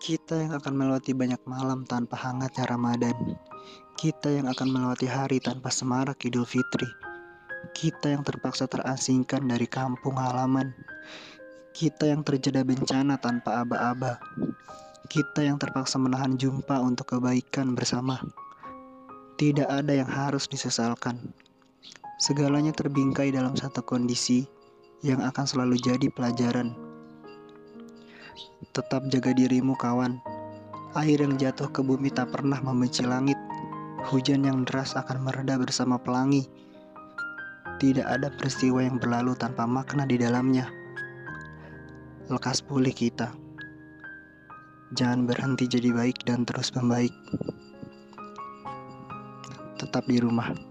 Kita yang akan melewati banyak malam tanpa hangatnya Ramadan. Kita yang akan melewati hari tanpa semarak Idul Fitri. Kita yang terpaksa terasingkan dari kampung halaman. Kita yang terjeda bencana tanpa aba-aba. Kita yang terpaksa menahan jumpa untuk kebaikan bersama. Tidak ada yang harus disesalkan. Segalanya terbingkai dalam satu kondisi yang akan selalu jadi pelajaran. Tetap jaga dirimu, kawan. Air yang jatuh ke bumi tak pernah membenci langit. Hujan yang deras akan mereda bersama pelangi. Tidak ada peristiwa yang berlalu tanpa makna di dalamnya. Lekas pulih kita. Jangan berhenti jadi baik dan terus membaik. Tetap di rumah.